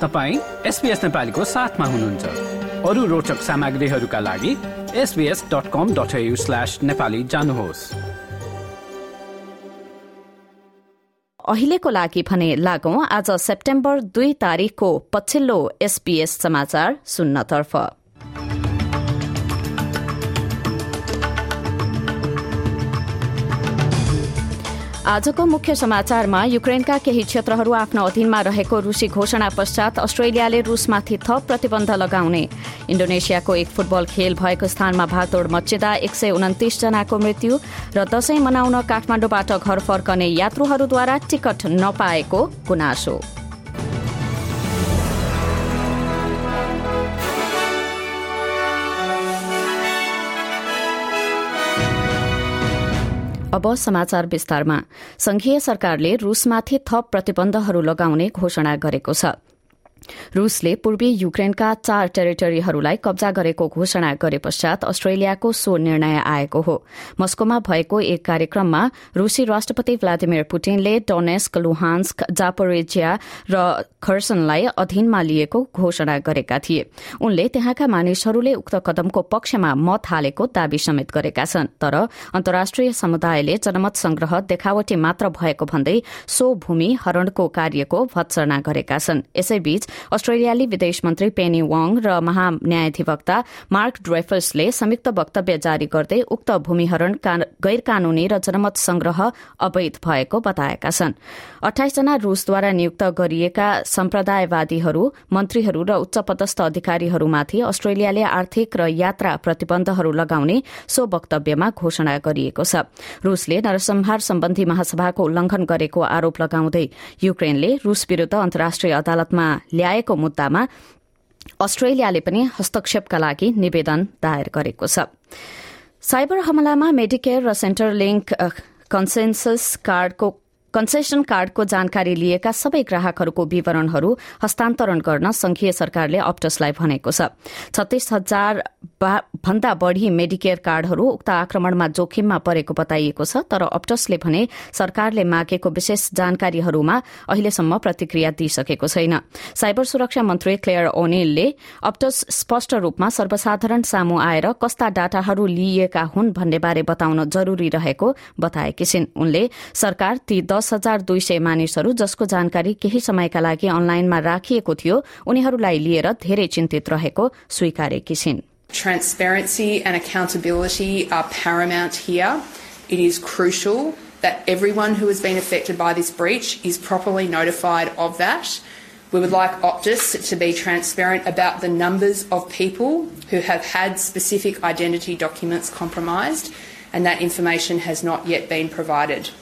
तपाईँ एसपिएस नेपालीको साथमा हुनुहुन्छ। अरू रोचक सामग्रीहरूका लागि SBS dot com dot slash Nepali जानुहोस्। अहिलेको लागि भने लागौं आज सेप्टेम्बर दुई तारिकको पछिल्लो एसपीएस समाचार सुन्नतर्फ। आजको मुख्य समाचारमा युक्रेनका केही क्षेत्रहरू आफ्नो अधीनमा रहेको रुसी घोषणा पश्चात अस्ट्रेलियाले रुसमाथि थप प्रतिबन्ध लगाउने। इण्डोनेसियाको एक फुटबल खेल भएको स्थानमा भागदौड़ मचिँदा एक सय उन्तिस जनाको मृत्यु र दशैं मनाउन काठमाडौँबाट घर फर्कने यात्रुहरूद्वारा टिकट नपाएको गुनासो। अब समाचार विस्तारमा। संघीय सरकारले रूसमाथि थप प्रतिबन्धहरू लगाउने घोषणा गरेको छ। रूसले पूर्वी युक्रेनका चार टेरिटरीहरूलाई कब्जा गरेको घोषणा गरे पश्चात अस्ट्रेलियाको सो निर्णय आएको हो। मस्कोमा भएको एक कार्यक्रममा रूसी राष्ट्रपति व्लादिमिर पुटिनले डोनेस्क लुहान्स्क जापोरेजिया र खर्सनलाई अधीनमा लिएको घोषणा गरेका थिए। उनले त्यहाँका मानिसहरूले उक्त कदमको पक्षमा मत हालेको दावी समेत गरेका छन्। तर अन्तर्राष्ट्रिय समुदायले जनमत संग्रह देखावटी मात्र भएको भन्दै सो भूमि हरणको कार्यको भत्सना गरेका छन्। यसैबीच अस्ट्रेलियाली विदेश मन्त्री पेनी वाङ र महान्यायाधिवक्ता मार्क ड्रेफर्सले संयुक्त वक्तव्य जारी गर्दै उक्त भूमिहरण गैर कानूनी र जनमत संग्रह अवैध भएको बताएका छन्। अठाइसजना रूसद्वारा नियुक्त गरिएका सम्प्रदायवादीहरू मन्त्रीहरू र उच्च पदस्थ अधिकारीहरूमाथि अस्ट्रेलियाले आर्थिक र यात्रा प्रतिबन्धहरू लगाउने सो वक्तव्यमा घोषणा गरिएको छ। रूसले नरसंहार सम्बन्धी महासभाको उल्लंघन गरेको आरोप लगाउँदै युक्रेनले रूस विरूद्ध अन्तर्राष्ट्रिय अदालतमा ल्याएको मुद्दामा अस्ट्रेलियाले पनि हस्तक्षेपका लागि निवेदन दायर गरेको छ। साइबर हमलामा मेडिकेयर र सेन्टर लिंक कन्सेन्सस कार्डको कन्सेसन कार्डको जानकारी लिएका सबै ग्राहकहरूको विवरणहरू हस्तान्तरण गर्न संघीय सरकारले अप्टसलाई भनेको छ। छत्तीस हजार भन्दा बढ़ी मेडिकेयर कार्डहरू उक्त आक्रमणमा जोखिममा परेको बताइएको छ तर अप्टसले भने सरकारले मागेको विशेष जानकारीहरूमा अहिलेसम्म प्रतिक्रिया दिइसकेको छैन। साइबर सुरक्षा मन्त्री क्लेयर ओनिलले अप्टस स्पष्ट रूपमा सर्वसाधारण सामू आएर कस्ता डाटाहरू लिइएका हुन् भन्नेबारे बताउन जरूरी रहेको बताएकी छिन्। उनले सरकार ती दस दस हजार दुई सय मानिसहरू जसको जानकारी केही समयका लागि अनलाइनमा राखिएको थियो उनीहरूलाई लिएर धेरै चिन्तित रहेको स्वीकारेकी छिन् Transparency and accountability are paramount here. It is crucial that everyone who has been affected by this breach is properly notified of that. We would like Optus to be transparent about the numbers of people who have had specific identity documents compromised, and that information has not yet been provided.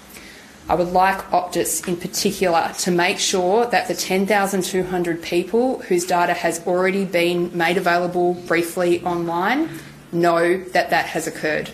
I would like Optus in particular to make sure that the 10,200 people whose data has already been made available briefly online know that that has occurred.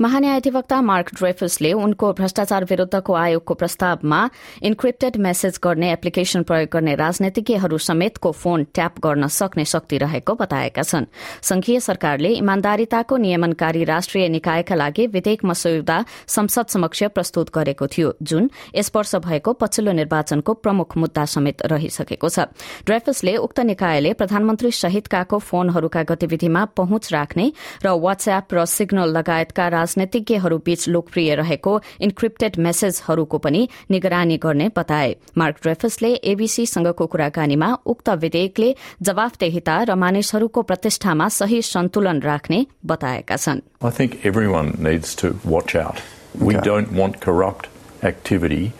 महान्यायाधिवक्ता Mark ड्रेफसले उनको भ्रष्टाचार विरूद्धको आयोगको प्रस्तावमा encrypted message गर्ने application प्रयोग गर्ने राजनीतिज्ञहरू समेतको फोन ट्याप गर्न सक्ने शक्ति रहेको बताएका छन्। संघीय सरकारले इमान्दारिताको नियमनकारी राष्ट्रिय निकायका लागि विधेयक मसौदा संसद समक्ष प्रस्तुत गरेको थियो। जुन यस वर्ष भएको पछिल्लो निर्वाचनको प्रमुख मुद्दा समेत रहिसकेको छ। ड्रेफसले उक्त निकायले प्रधानमन्त्री सहितकाको फोनहरूका गतिविधिमा पहुँच राख्ने र वाट्सएप र सिग्नल लगायतका राजनीतिज्ञहरूबीच लोकप्रिय रहेको इन्क्रिप्टेड मेसेजहरूको पनि निगरानी गर्ने बताए मार्क ड्रेफसले एबीसीसँगको कुराकानीमा उक्त विधेयकले जवाफदेहिता र मानिसहरूको प्रतिष्ठामा सही सन्तुलन राख्ने बताएका छन् I think everyone needs to watch out. We Okay. don't want corrupt activity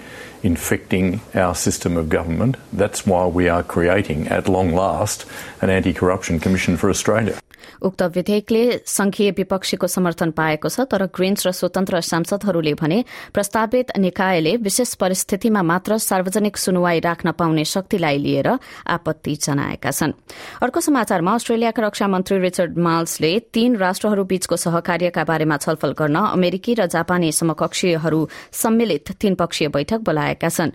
infecting our system of government. That's why we are creating, at long last, an anti corruption commission for Australia. उक्त विधेयकले संघीय विपक्षीको समर्थन पाएको छ तर Green's र स्वतन्त्र सांसदहरूले भने प्रस्तावित निकायले विशेष परिस्थितिमा मात्र सार्वजनिक सुनवाई राख्न पाउने शक्तिलाई लिएर आपत्ति जनाएका छन्। अर्को समाचारमा अस्ट्रेलियाका रक्षा मन्त्री रिचर्ड माल्सले तीन राष्ट्रहरूबीचको सहकार्यका बारेमा छलफल गर्न अमेरिकी र जापानी समकक्षीहरू सम्मिलित तीन पक्षीय बैठक बोलाएका छन्।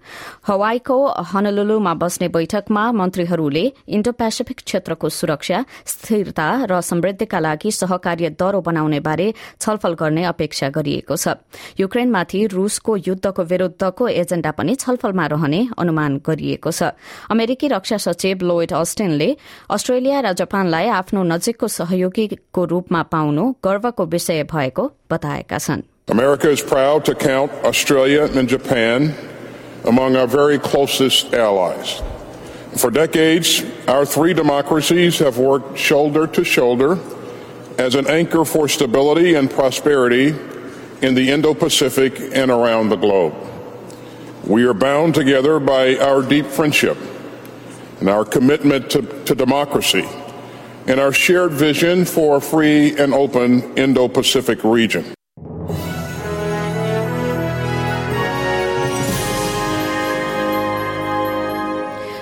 हवाईको हनलुलुमा बस्ने बैठकमा मन्त्रीहरूले इण्डो पेसिफिक क्षेत्रको सुरक्षा स्थिरता र समृद्धिका लागि सहकार्य दह्रो बनाउने बारे छलफल गर्ने अपेक्षा गरिएको छ। युक्रेनमाथि रूसको युद्धको विरूद्धको एजेण्डा पनि छलफलमा रहने अनुमान गरिएको छ। अमेरिकी रक्षा सचिव लोइड अस्टिनले अस्ट्रेलिया र जापानलाई आफ्नो नजिकको सहयोगीको रूपमा पाउनु गर्वको विषय भएको बताएका छन्। America is proud to count Australia and Japan among our very closest allies. For decades, our three democracies have worked shoulder to shoulder as an anchor for stability and prosperity in the Indo Pacific and around the globe. We are bound together by our deep friendship and our commitment to, to democracy and our shared vision for a free and open Indo Pacific region.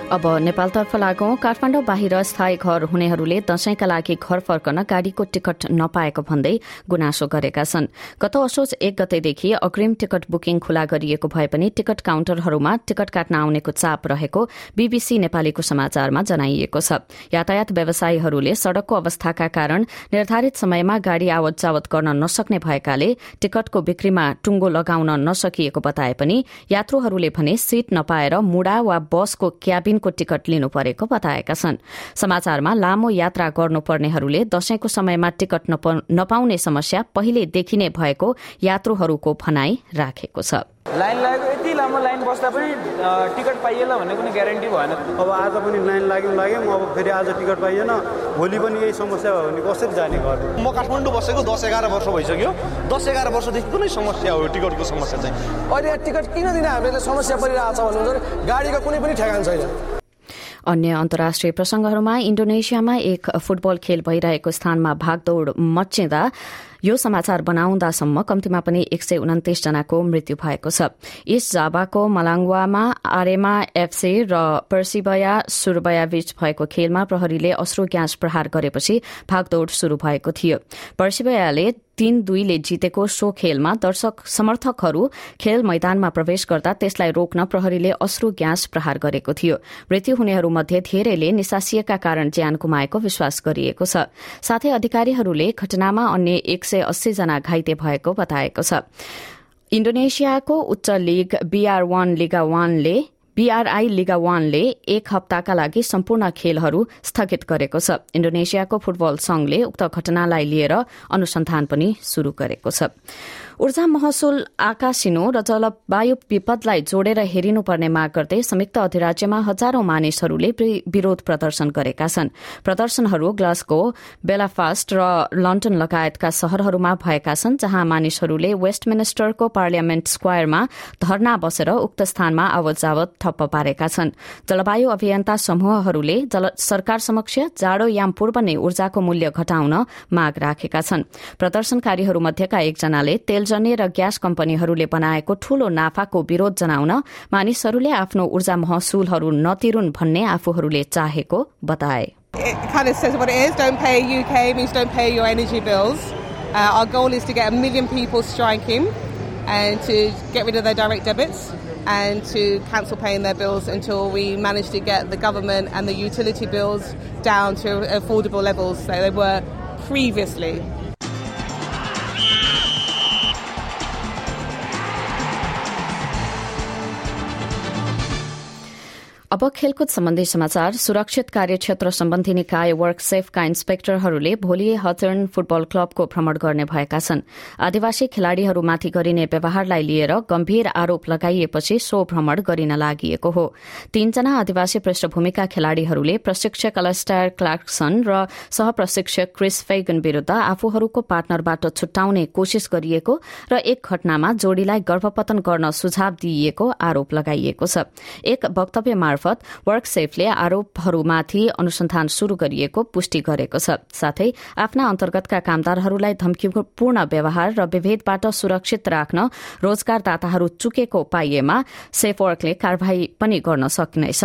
अब नेपालतर्फ लागौं काठमाडौँ बाहिर स्थायी घर हुनेहरूले दशैंका लागि घर फर्कन गाड़ीको ticket नपाएको भन्दै गुनासो गरेका छन्। गत असोज एक गतेदेखि अग्रिम टिकट बुकिङ खुला गरिएको भए पनि टिकट काउन्टरहरूमा टिकट काट्न आउनेको चाप रहेको बीबीसी नेपालीको समाचारमा जनाइएको छ। यातायात व्यवसायीहरूले सड़कको अवस्थाका कारण निर्धारित समयमा गाड़ी आवत जावत गर्न नसक्ने भएकाले टिकटको बिक्रीमा टुङ्गो लगाउन नसकिएको बताए पनि यात्रुहरूले भने सीट नपाएर मुडा वा बसको क्याबिन दिनको टिकट लिनु परेको बताएका छन्। समाचारमा लामो यात्रा गर्नुपर्नेहरूले दशैंको समयमा टिकट नपाउने समस्या पहिलेदेखि नै भएको यात्रुहरूको भनाई राखेको छ। लाइन लागेको यति लामो लाइन बस्दा पनि टिकट पाइएन भन्ने कुनै ग्यारेन्टी भएन। अब आज पनि लाइन लाग्यौँ लाग्यौँ। अब फेरि आज टिकट पाइएन। भोलि पनि यही समस्या भयो भने कसरी जाने घर? म काठमाडौँ बसेको दस एघार वर्ष भइसक्यो। दस एघार वर्षदेखि कुनै समस्या हो टिकटको समस्या चाहिँ? अहिले टिकट किन दिन हामीले समस्या परिरहेको छ भन्नुहुन्छ गाडीको कुनै पनि ठेगान छैन। अन्य अन्तर्राष्ट्रिय प्रसंगहरूमा इण्डोनेसियामा एक फुटबल खेल भइरहेको स्थानमा भागदौड़ मचिँदा यो समाचार बनाउँदासम्म कम्तीमा पनि एक सय उन्तिस जनाको मृत्यु भएको छ। इस्ट जाबाको मलाङ्वामा आरेमा एफसी र पर्सिबया सुरबया बीच भएको खेलमा प्रहरीले अश्रु ग्यास प्रहार गरेपछि भागदौड़ शुरू भएको थियो। पर्सिबयाले तीन दुईले जितेको सो खेलमा दर्शक समर्थकहरू खेल मैदानमा प्रवेश गर्दा त्यसलाई रोक्न प्रहरीले अश्रु ग्यास प्रहार गरेको थियो। मृत्यु हुनेहरूमध्ये धेरैले निसासिएका कारण ज्यान गुमाएको विश्वास गरिएको छ। साथै अधिकारीहरूले घटनामा अन्य एक सय अस्सी जना घाइते भएको बताएको छ। इण्डोनेसियाको उच्च लीग बीआर वान लिगा वानले बीआरआई लिगा वानले एक हप्ताका लागि सम्पूर्ण खेलहरू स्थगित गरेको छ। इण्डोनेसियाको फुटबल संघले उक्त घटनालाई लिएर अनुसन्धान पनि शुरू गरेको छ। ऊर्जा महसुल आकाशिनो र जलवायु विपदलाई जोडेर हेरिनुपर्ने माग गर्दै संयुक्त अधिराज्यमा हजारौं मानिसहरूले विरोध प्रदर्शन गरेका छन्। प्रदर्शनहरू ग्लासगो बेलाफास्ट र लन्डन लगायतका शहरहरूमा भएका छन् जहाँ मानिसहरूले वेस्टमिनिस्टरको पार्लियामेन्ट स्क्वायरमा धरना बसेर उक्त स्थानमा आवत जावत ठप्प पारेका छन्। जलवायु अभियन्ता समूहहरूले सरकार समक्ष जाडो याम पूर्व नै ऊर्जाको मूल्य घटाउन माग राखेका छन्। प्रदर्शनकारीहरूमध्येका एकजनाले तेल जन्य र ग्यास कम्पनीहरूले बनाएको ठूलो नाफाको विरोध जनाउन मानिसहरूले आफ्नो ऊर्जा महसुलहरू नतिरुन् भन्ने आफूहरूले चाहेको बताए. Uh, and to get rid of their direct debits. And to cancel paying their bills until we manage to get the government and the utility bills down to affordable levels that they were previously. अब खेलकुद सम्बन्धी समाचार। सुरक्षित कार्यक्षेत्र सम्बन्धी निकाय work सेफका इन्सपेक्टरहरूले भोलि हटर्न football क्लबको भ्रमण गर्ने भएका छन्। आदिवासी खेलाड़ीहरूमाथि गरिने व्यवहारलाई लिएर गम्भीर आरोप लगाइएपछि सो भ्रमण गरिन लागि हो। तीनजना आदिवासी पृष्ठभूमिका खेलाड़ीहरूले प्रशिक्षक अलस्टायर क्लार्कसन र सहप्रशिक्षक क्रिस फेगन विरूद्ध आफूहरूको पार्टनरबाट छुट्टाउने कोशिश गरिएको र एक घटनामा जोड़ीलाई गर्भपतन गर्न सुझाव दिइएको आरोप लगाइएको छ। एक वक्तव्य मार्फत वर्कसेफले आरोपहरूमाथि अनुसन्धान शुरू गरिएको पुष्टि गरेको छ। साथै आफ्ना अन्तर्गतका कामदारहरूलाई धम्कीपूर्ण व्यवहार र विभेदबाट सुरक्षित राख्न रोजगारदाताहरू चुकेको पाइएमा सेफवर्कले कार्यवाही पनि गर्न सक्नेछ।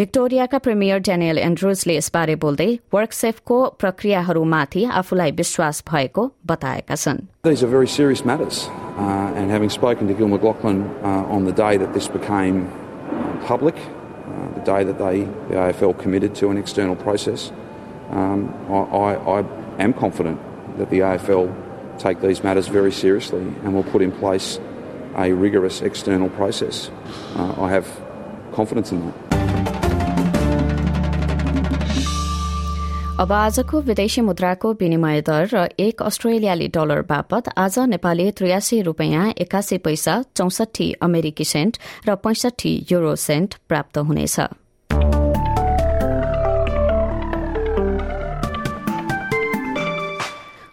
भिक्टोरियाका प्रिमियर डेनियल एन्ड्रुजले यसबारे बोल्दै वर्कसेफको प्रक्रियाहरूमाथि आफूलाई विश्वास भएको बताएका छन्। These are very serious matters, uh, and having spoken to Gil McLaughlin uh, on the day that this became public, uh, the day that they, the AFL committed to an external process. Um, I, I, am confident that the AFL take these matters very seriously and will put in place a rigorous external process. Uh, I have confidence in that. अब आजको विदेशी मुद्राको विनिमय दर र एक अस्ट्रेलियाली dollar बापत आज नेपाली त्रियासी रूपियाँ एकासी पैसा चौसठी अमेरिकी सेन्ट र पैंसठी युरो सेन्ट प्राप्त हुनेछ।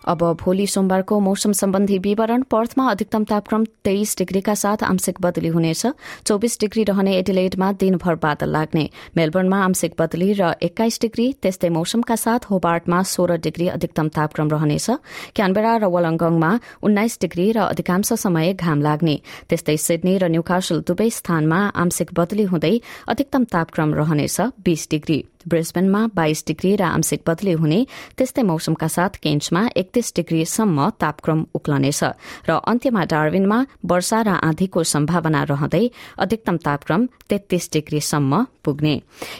अब भोलि सोमबारको मौसम सम्बन्धी विवरण पर्थमा अधिकतम तापक्रम तेइस डिग्रीका साथ आंशिक बदली हुनेछ। चौबिस डिग्री रहने एडिलेडमा दिनभर बादल लाग्ने। मेलबर्नमा आंशिक बदली र एक्काइस डिग्री त्यस्तै मौसमका साथ होबार्टमा सोह्र डिग्री अधिकतम तापक्रम रहनेछ। क्यानबेरा र वलङ्गङमा उन्नाइस डिग्री र अधिकांश समय घाम लाग्ने। त्यस्तै सिडनी र न्यूकासल दुवै स्थानमा आंशिक बदली हुँदै अधिकतम तापक्रम रहनेछ बीस डिग्री। ब्रिस्बेनमा बाइस डिग्री र आंशिक बदली हुने त्यस्तै मौसमका साथ केन्चमा एकतीस डिग्रीसम्म तापक्रम उक्लनेछ र अन्त्यमा डार्विनमा वर्षा र आँधीको सम्भावना रहँदै अधिकतम तापक्रम तेत्तीस डिग्रीसम्म पुग्ने।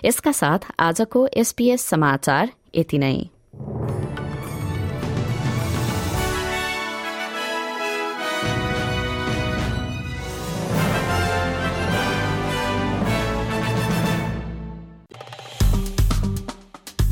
यसका साथ आजको एसपीएस समाचार यति नै।